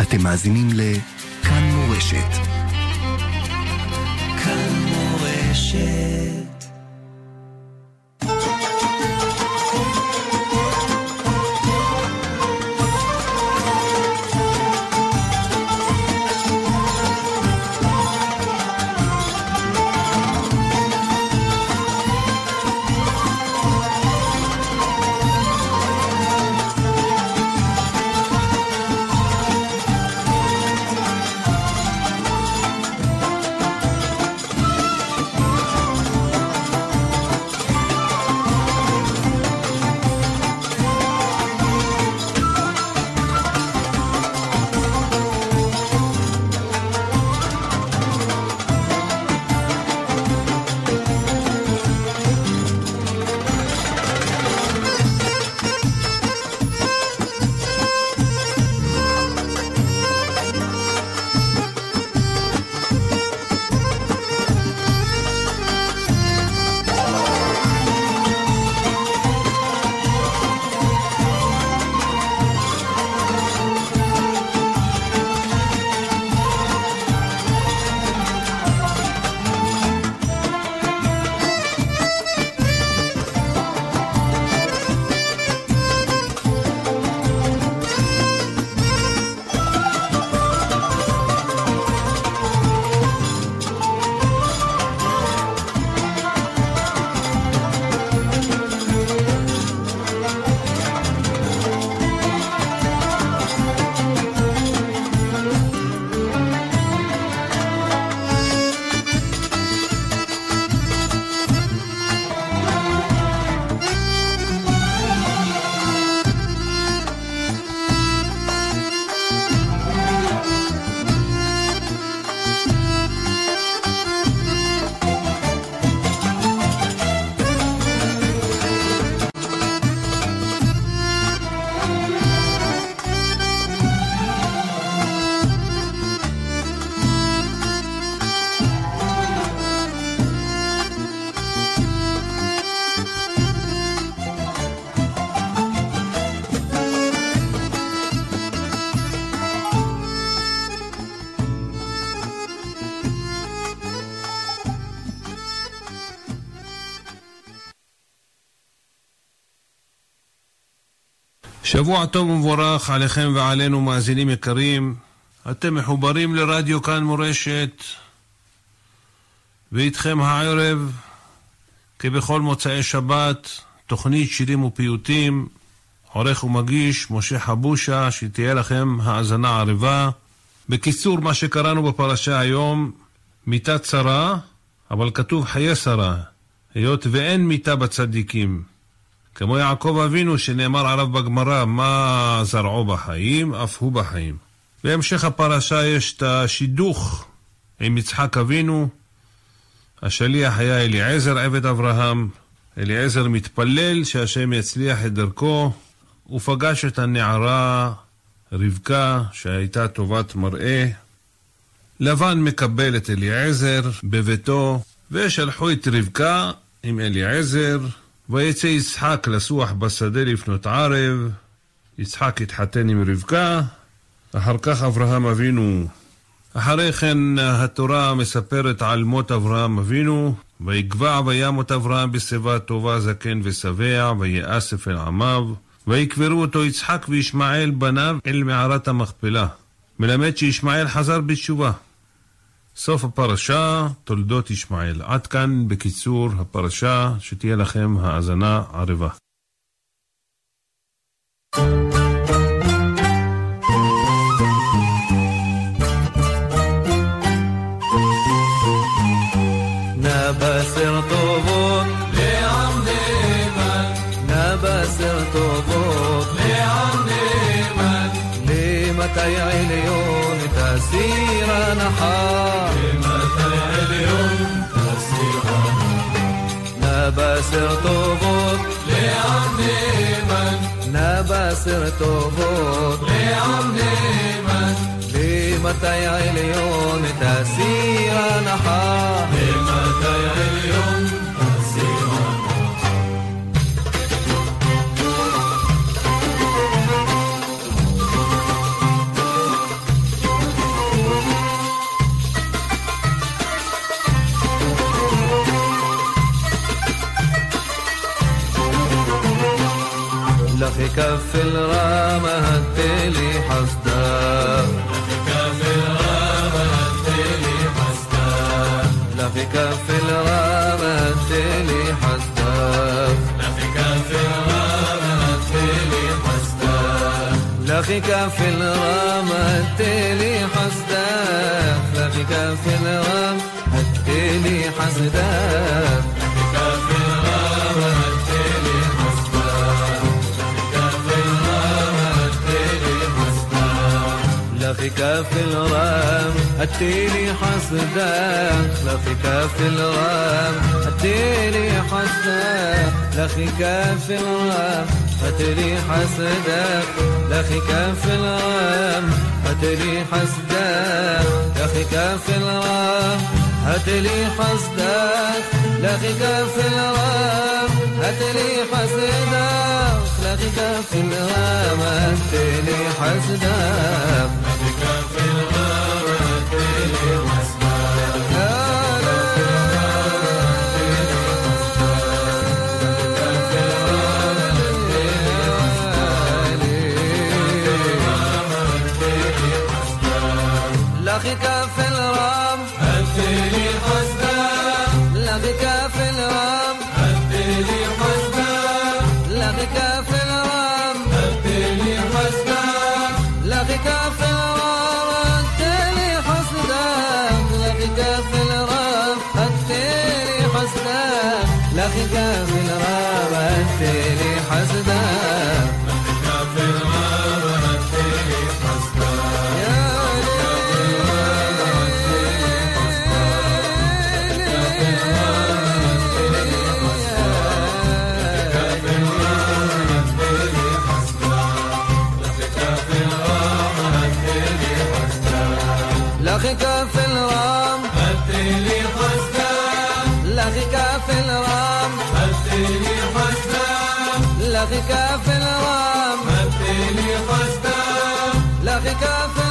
אתם מאזינים לכאן מורשת. שבוע טוב ומבורך עליכם ועלינו, מאזינים יקרים. אתם מחוברים לרדיו כאן מורשת, ואיתכם הערב, כבכל מוצאי שבת, תוכנית שירים ופיוטים, עורך ומגיש משה חבושה, שתהיה לכם האזנה ערבה. בקיצור, מה שקראנו בפרשה היום, מיתה צרה, אבל כתוב חיי שרה, היות ואין מיתה בצדיקים. כמו יעקב אבינו שנאמר עליו בגמרא, מה זרעו בחיים, אף הוא בחיים. בהמשך הפרשה יש את השידוך עם יצחק אבינו. השליח היה אליעזר עבד אברהם. אליעזר מתפלל שהשם יצליח את דרכו. הוא פגש את הנערה רבקה שהייתה טובת מראה. לבן מקבל את אליעזר בביתו, ושלחו את רבקה עם אליעזר ויצא יצחק לסוח בשדה לפנות ערב, יצחק התחתן עם רבקה, אחר כך אברהם אבינו. אחרי כן התורה מספרת על מות אברהם אבינו, ויגבע וימות אברהם בשיבה טובה זקן ושבע, ויאסף אל עמיו, ויקברו אותו יצחק וישמעאל בניו אל מערת המכפלה. מלמד שישמעאל חזר בתשובה. סוף הפרשה, תולדות ישמעאל. עד כאן בקיצור הפרשה, שתהיה לכם האזנה ערבה. נבשר טובות לעם נאמן, נבשר טובות. לעם נאמן, נבשר טובות. לעם נאמן, למתי עליון תסיר הנחה, למתי עליון كف الرامة هتلي حسدا كف الرامة هتلي حسدا لا في كف الرامة هتلي حسدا لا في كف الرامة هتلي حسدا لا في كف الرامة هتلي حسدا لا كف الرامة هتلي حسدا خلفك في الرام أتيني حسدا خلفك في الرام أتيني حسدا لخك في الرام أتيني حسدا لخك في الرام أتيني حسدا لخك في الرام هاتلي حسدا لخك في الرام هاتلي حسدا لخك في الرام هاتلي حسدا في الغرق. في الغام مثلي قصده لا غكاف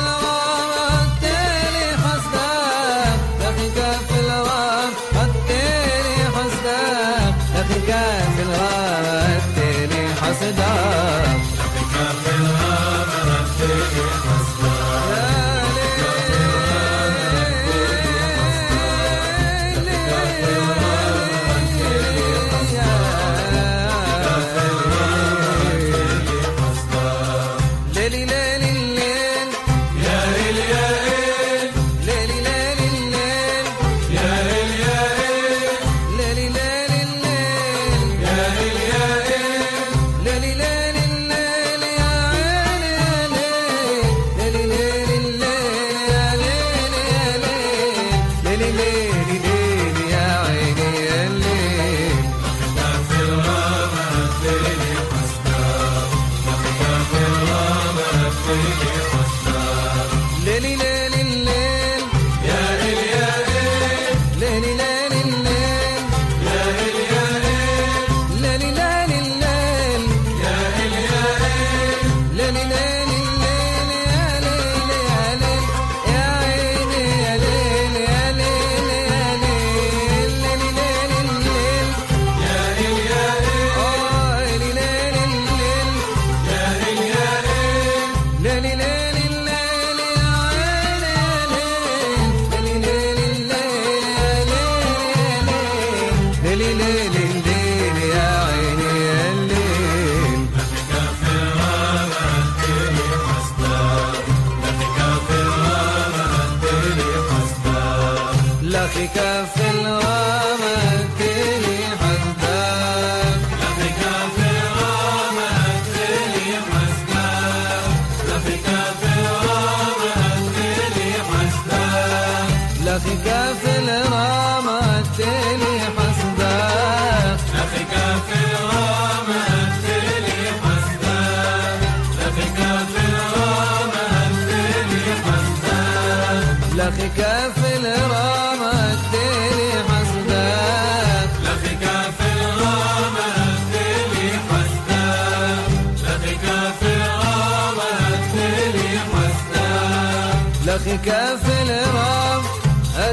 لك كف الغالي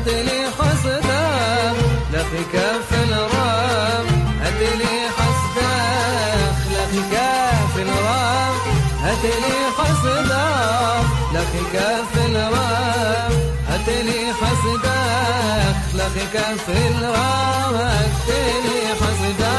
هدلي حسدة لقي كف الرام هدلي حسدة لقي كف الرام هدلي حسدة لقي كف الرام هدلي حسدة لقي كف الرام هدلي حسدة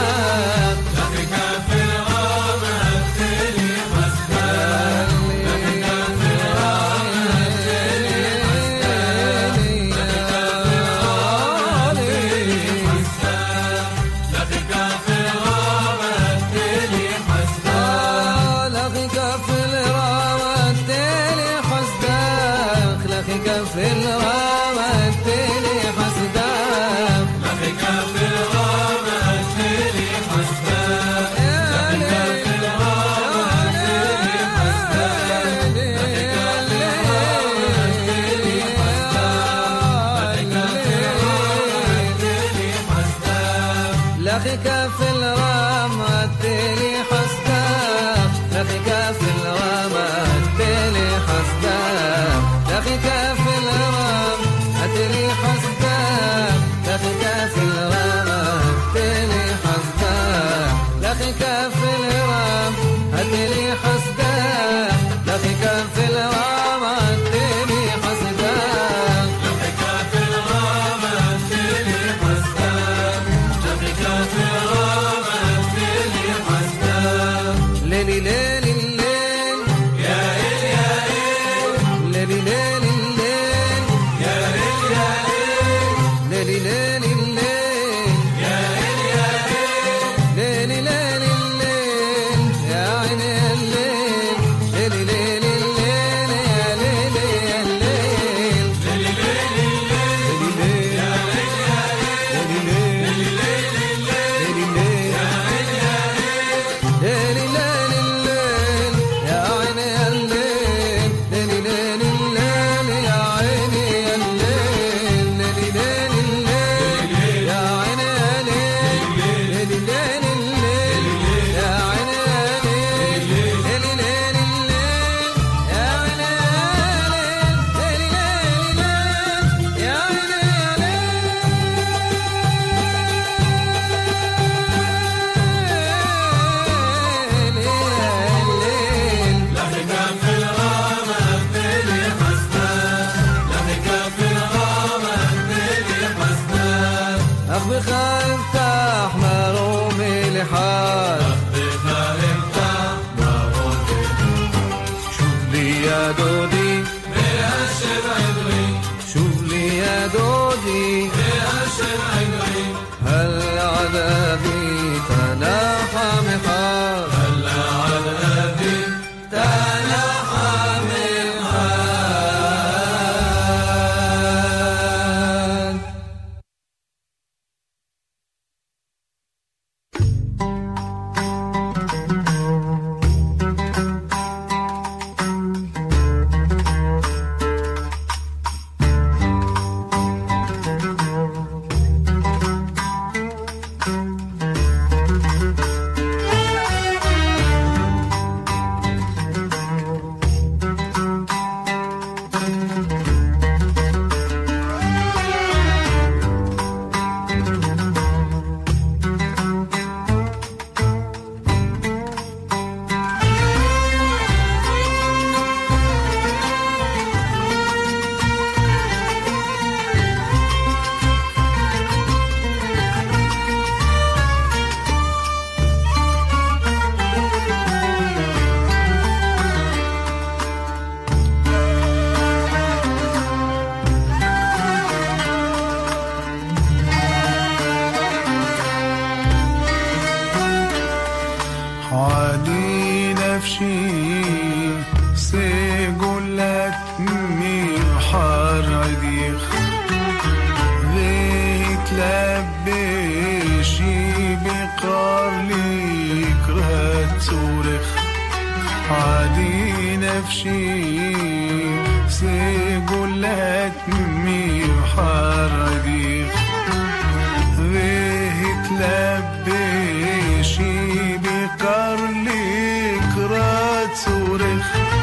see. zurecht.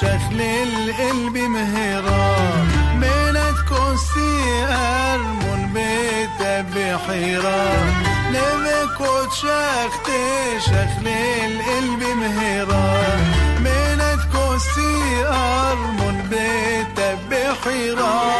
شكل القلب مهران بينك كوسي أرمون بيت بحيران نبك وتشخت شكل القلب مهران بينك كوسي أرمون بيت بحيران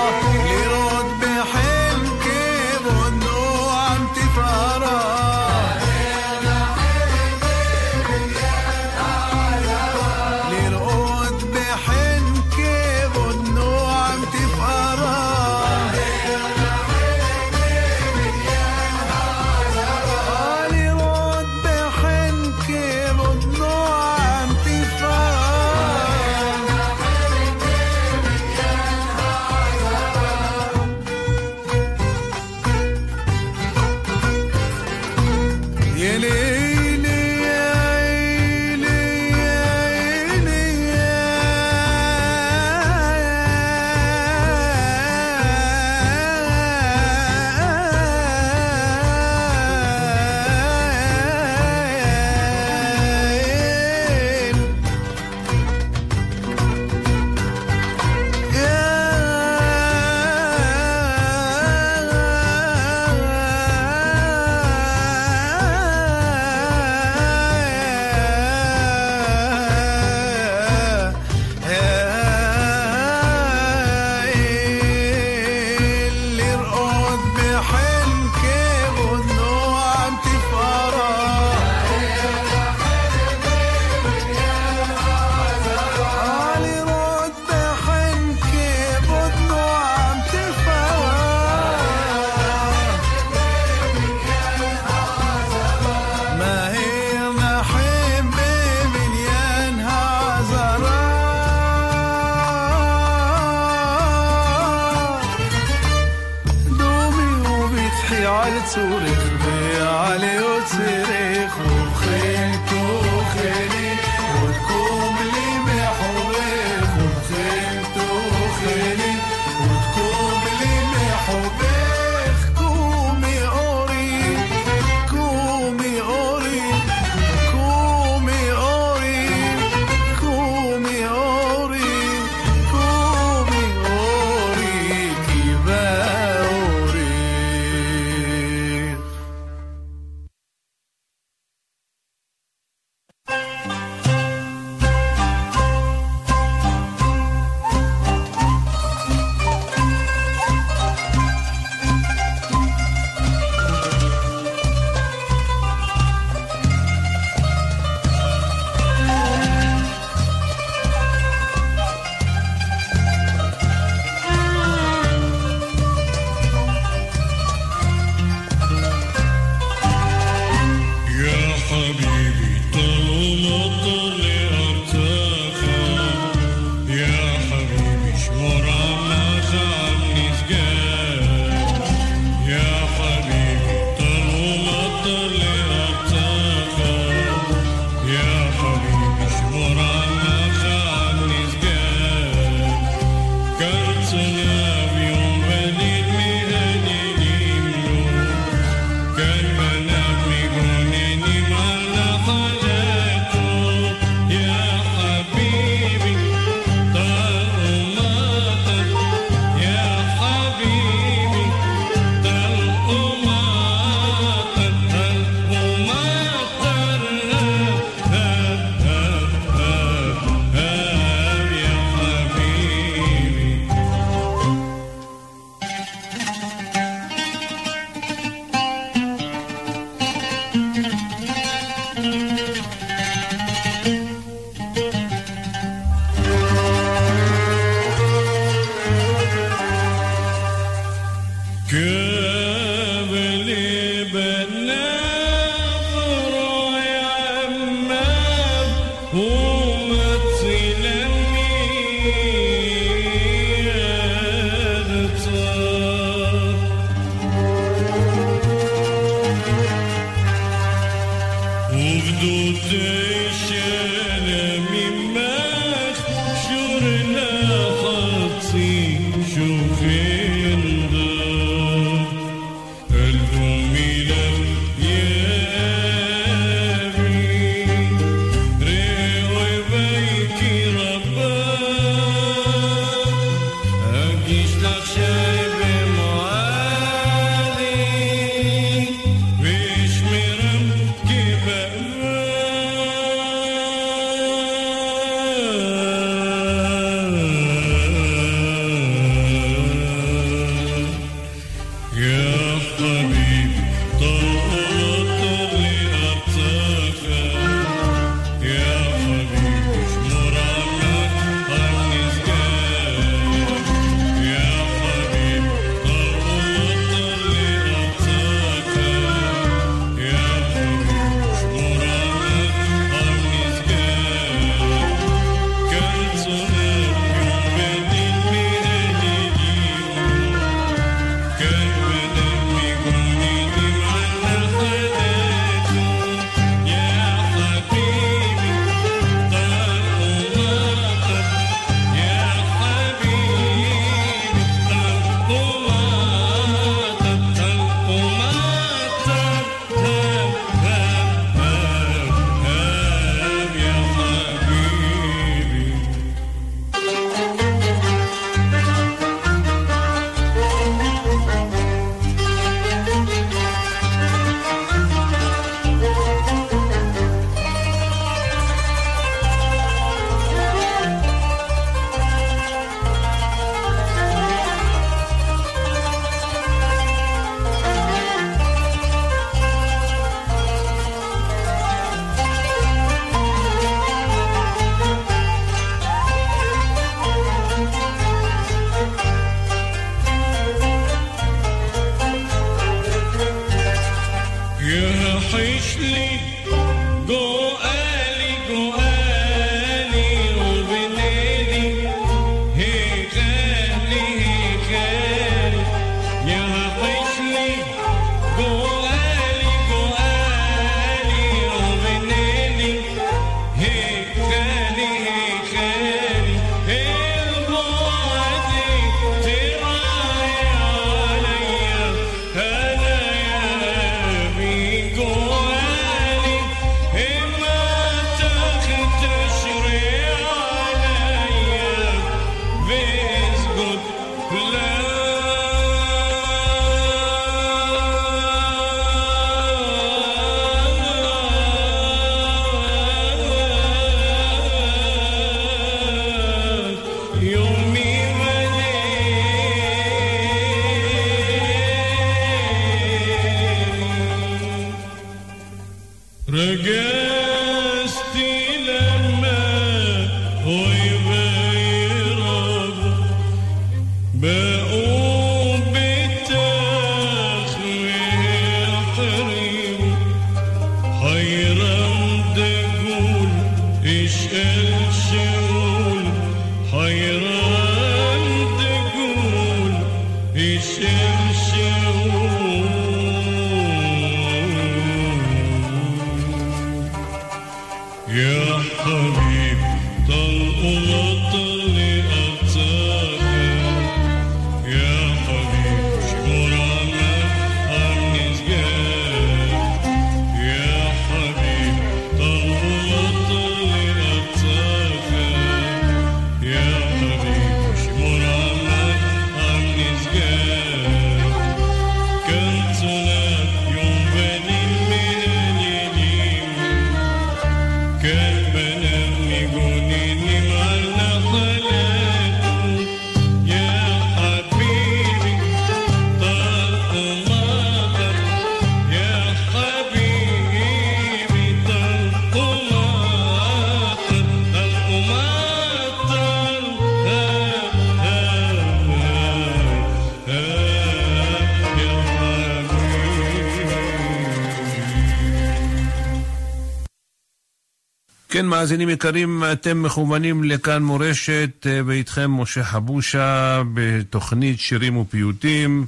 כן, מאזינים יקרים, אתם מכוונים לכאן מורשת, אה, ואיתכם משה חבושה בתוכנית שירים ופיוטים.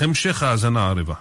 המשך האזנה ערבה.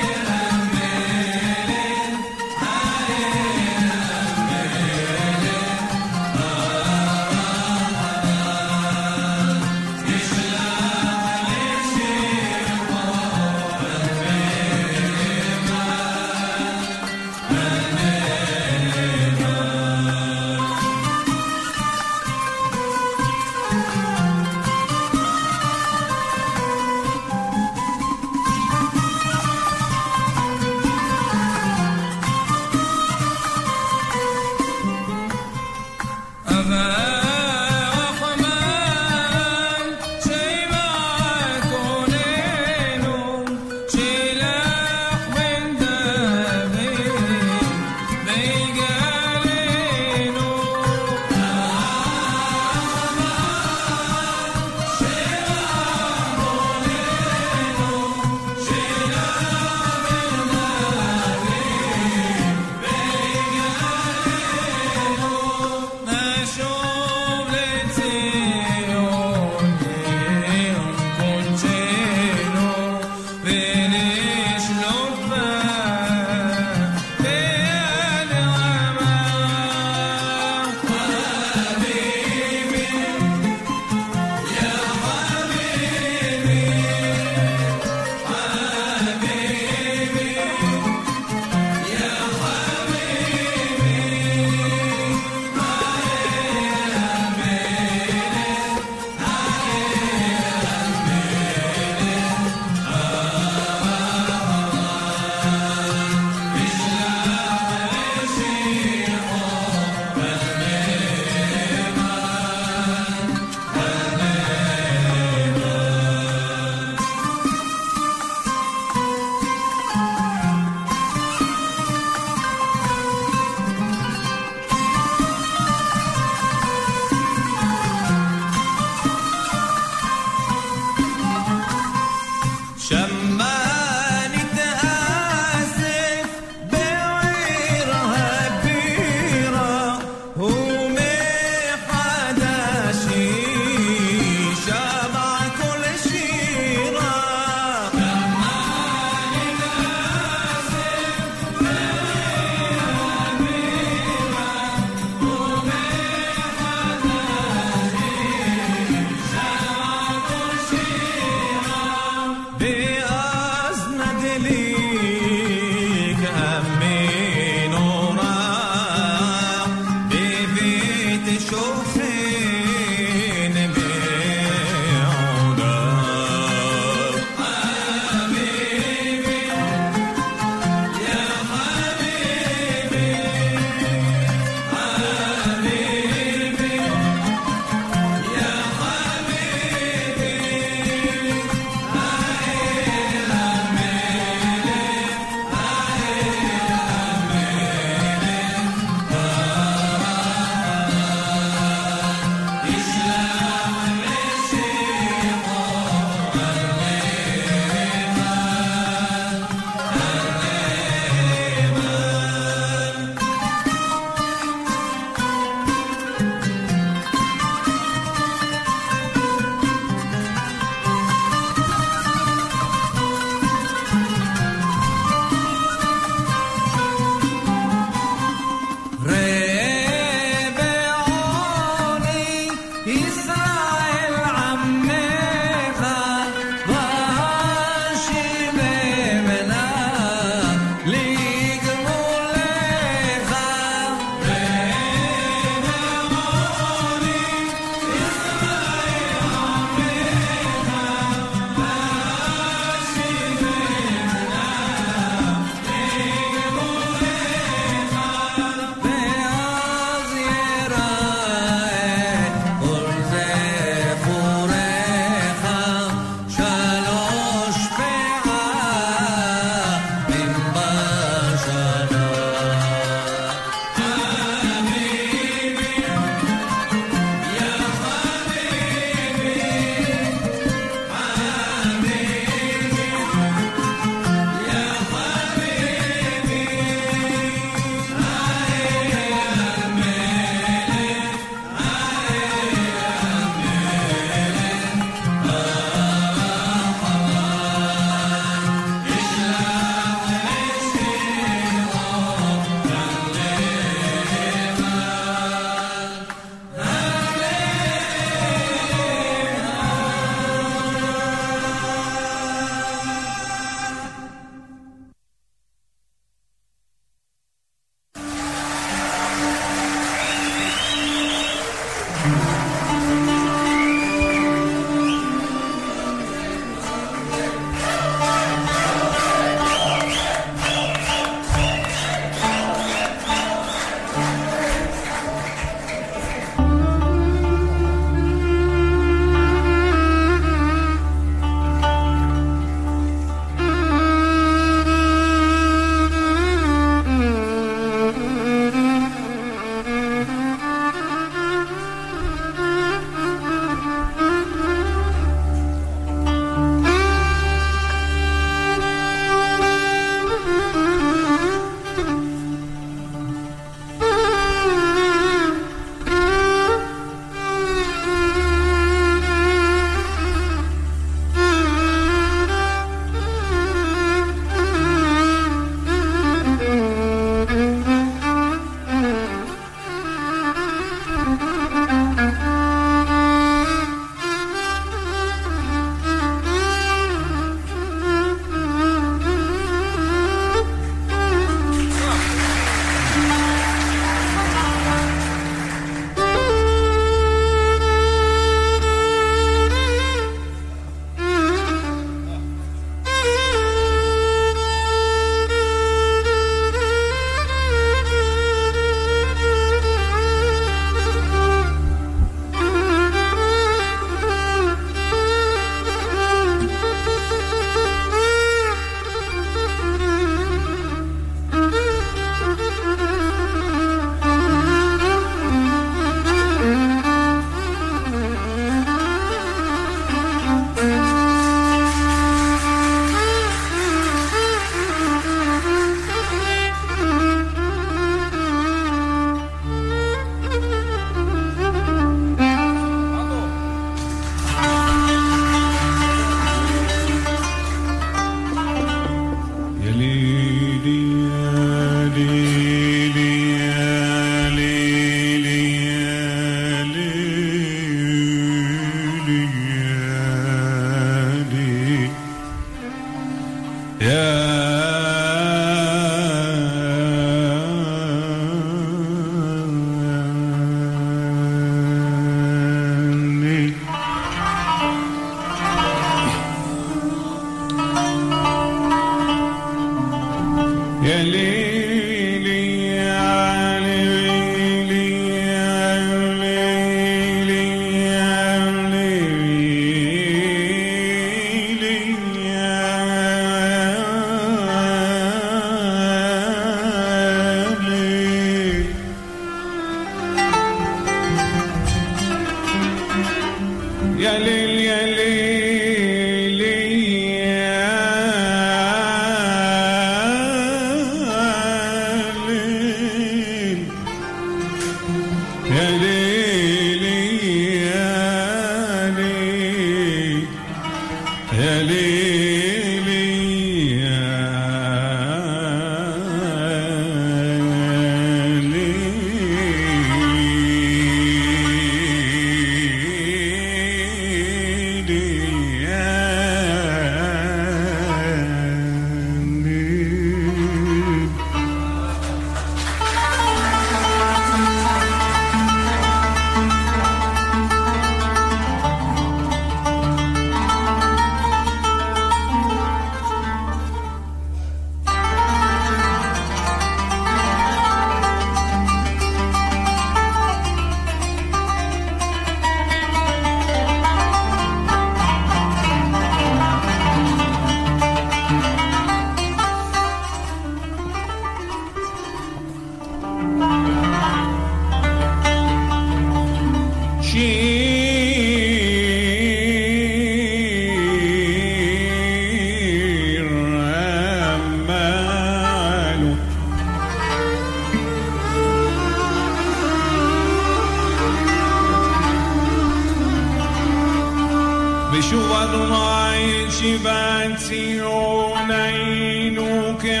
Shivanti O Nainu Ke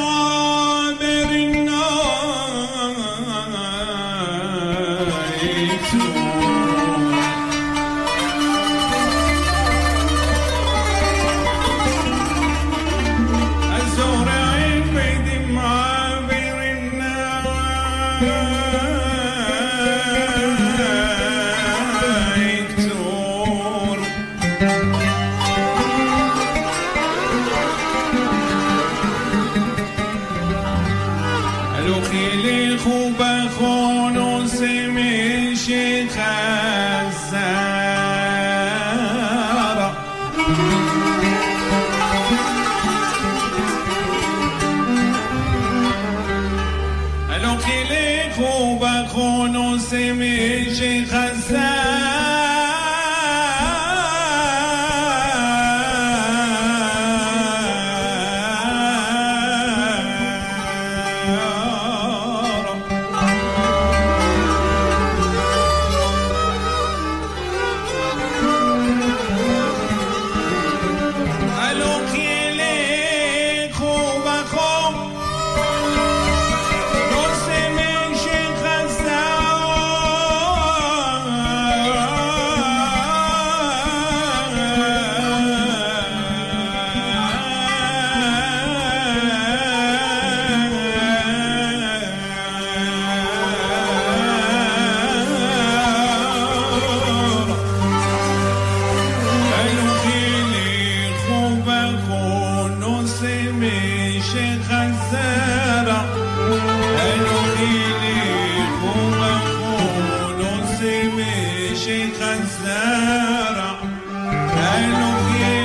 Lord. الزرع. قالوا يا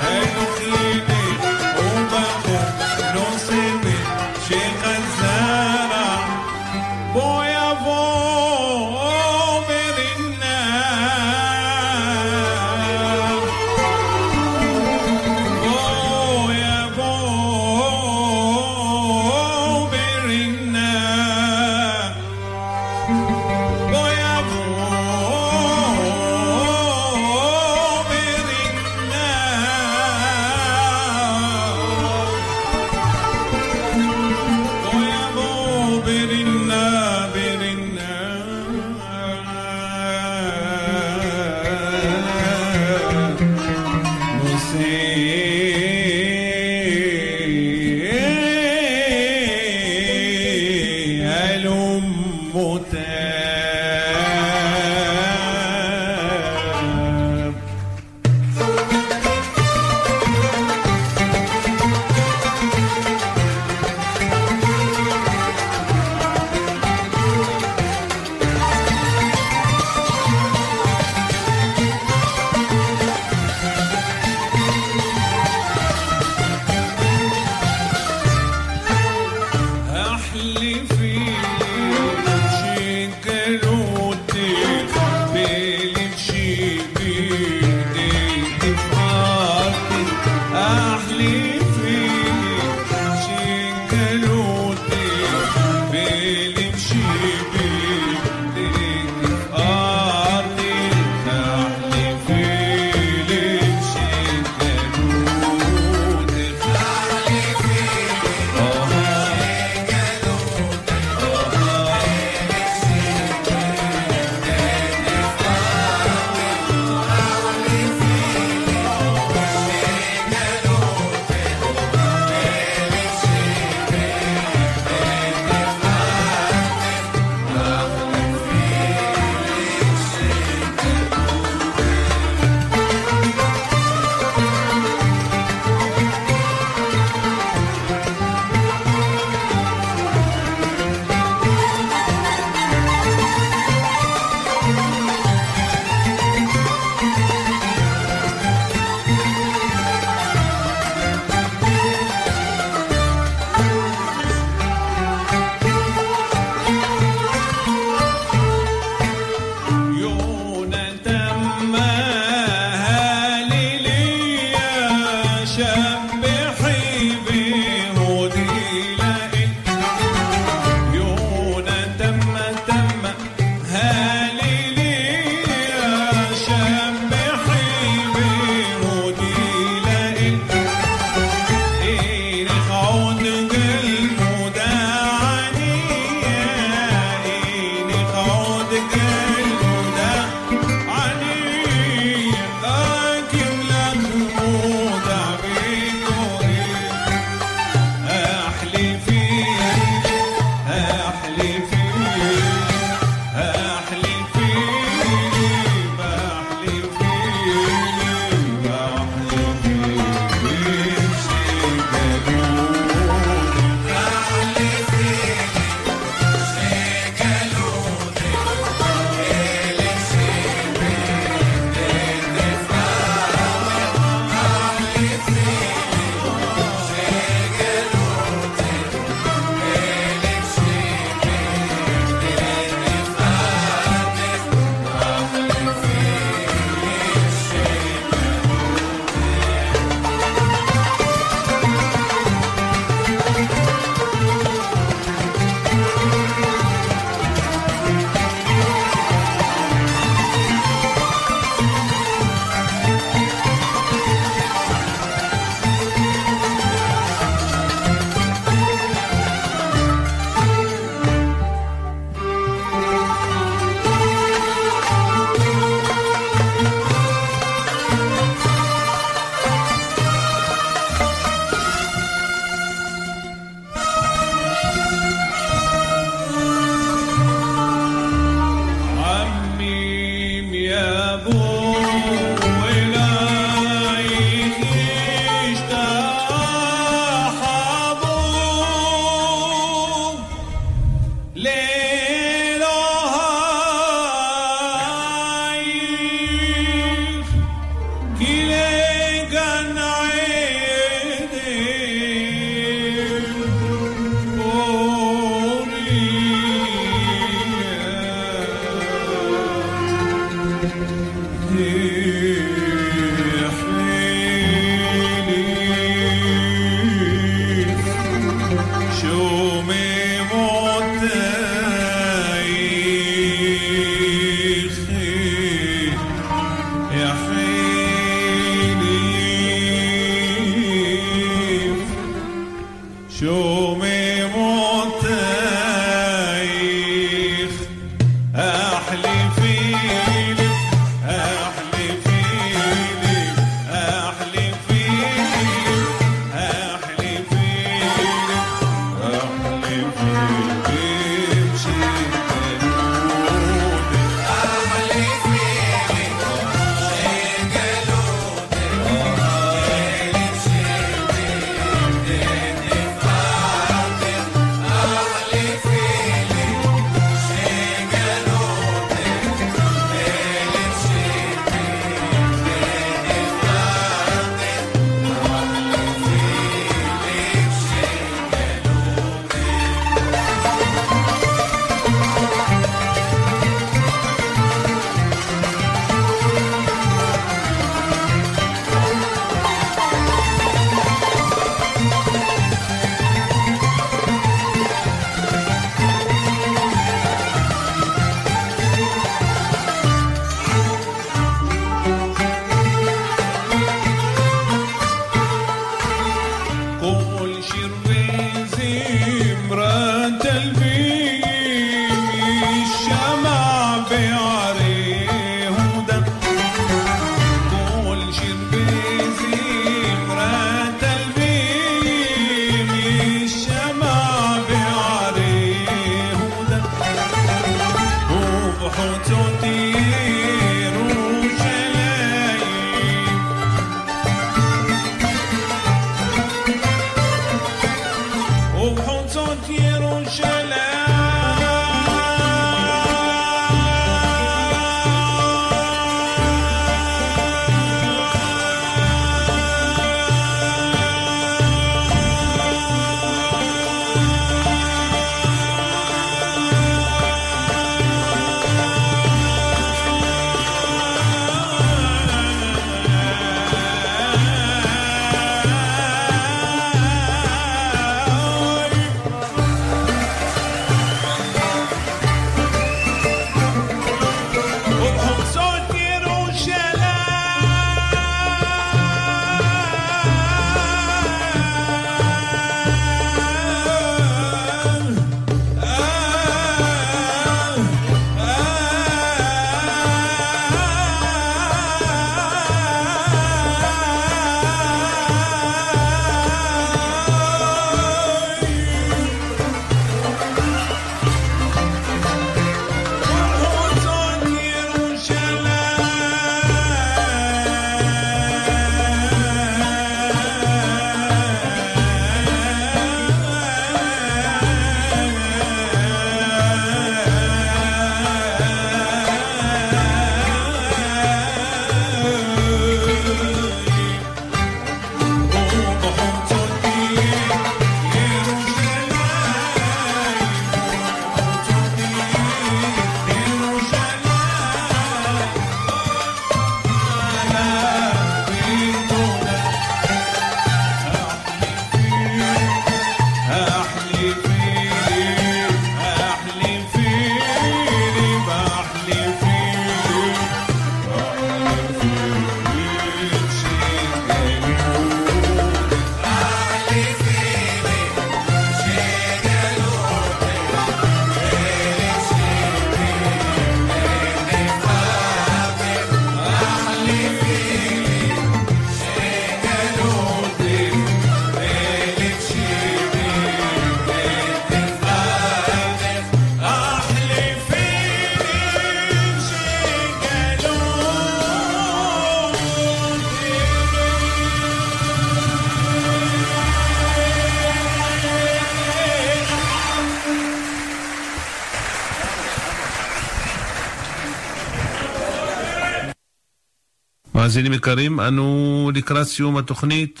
מאזינים יקרים, אנו לקראת סיום התוכנית.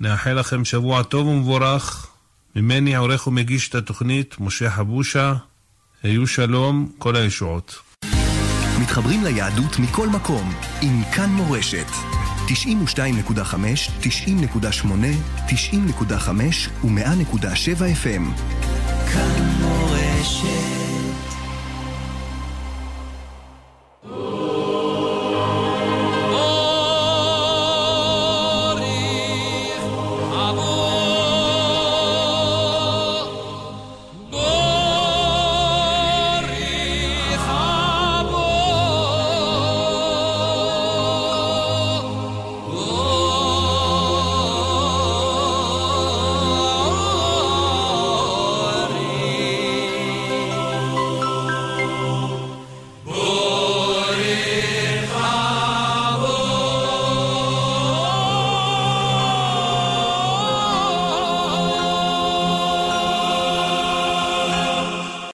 נאחל לכם שבוע טוב ומבורך. ממני עורך ומגיש את התוכנית, משה חבושה. היו שלום, כל הישועות. מתחברים ליהדות מכל מקום עם כאן מורשת. 92.5, 90.8, 90.5 ו-100.7 FM. כאן מורשת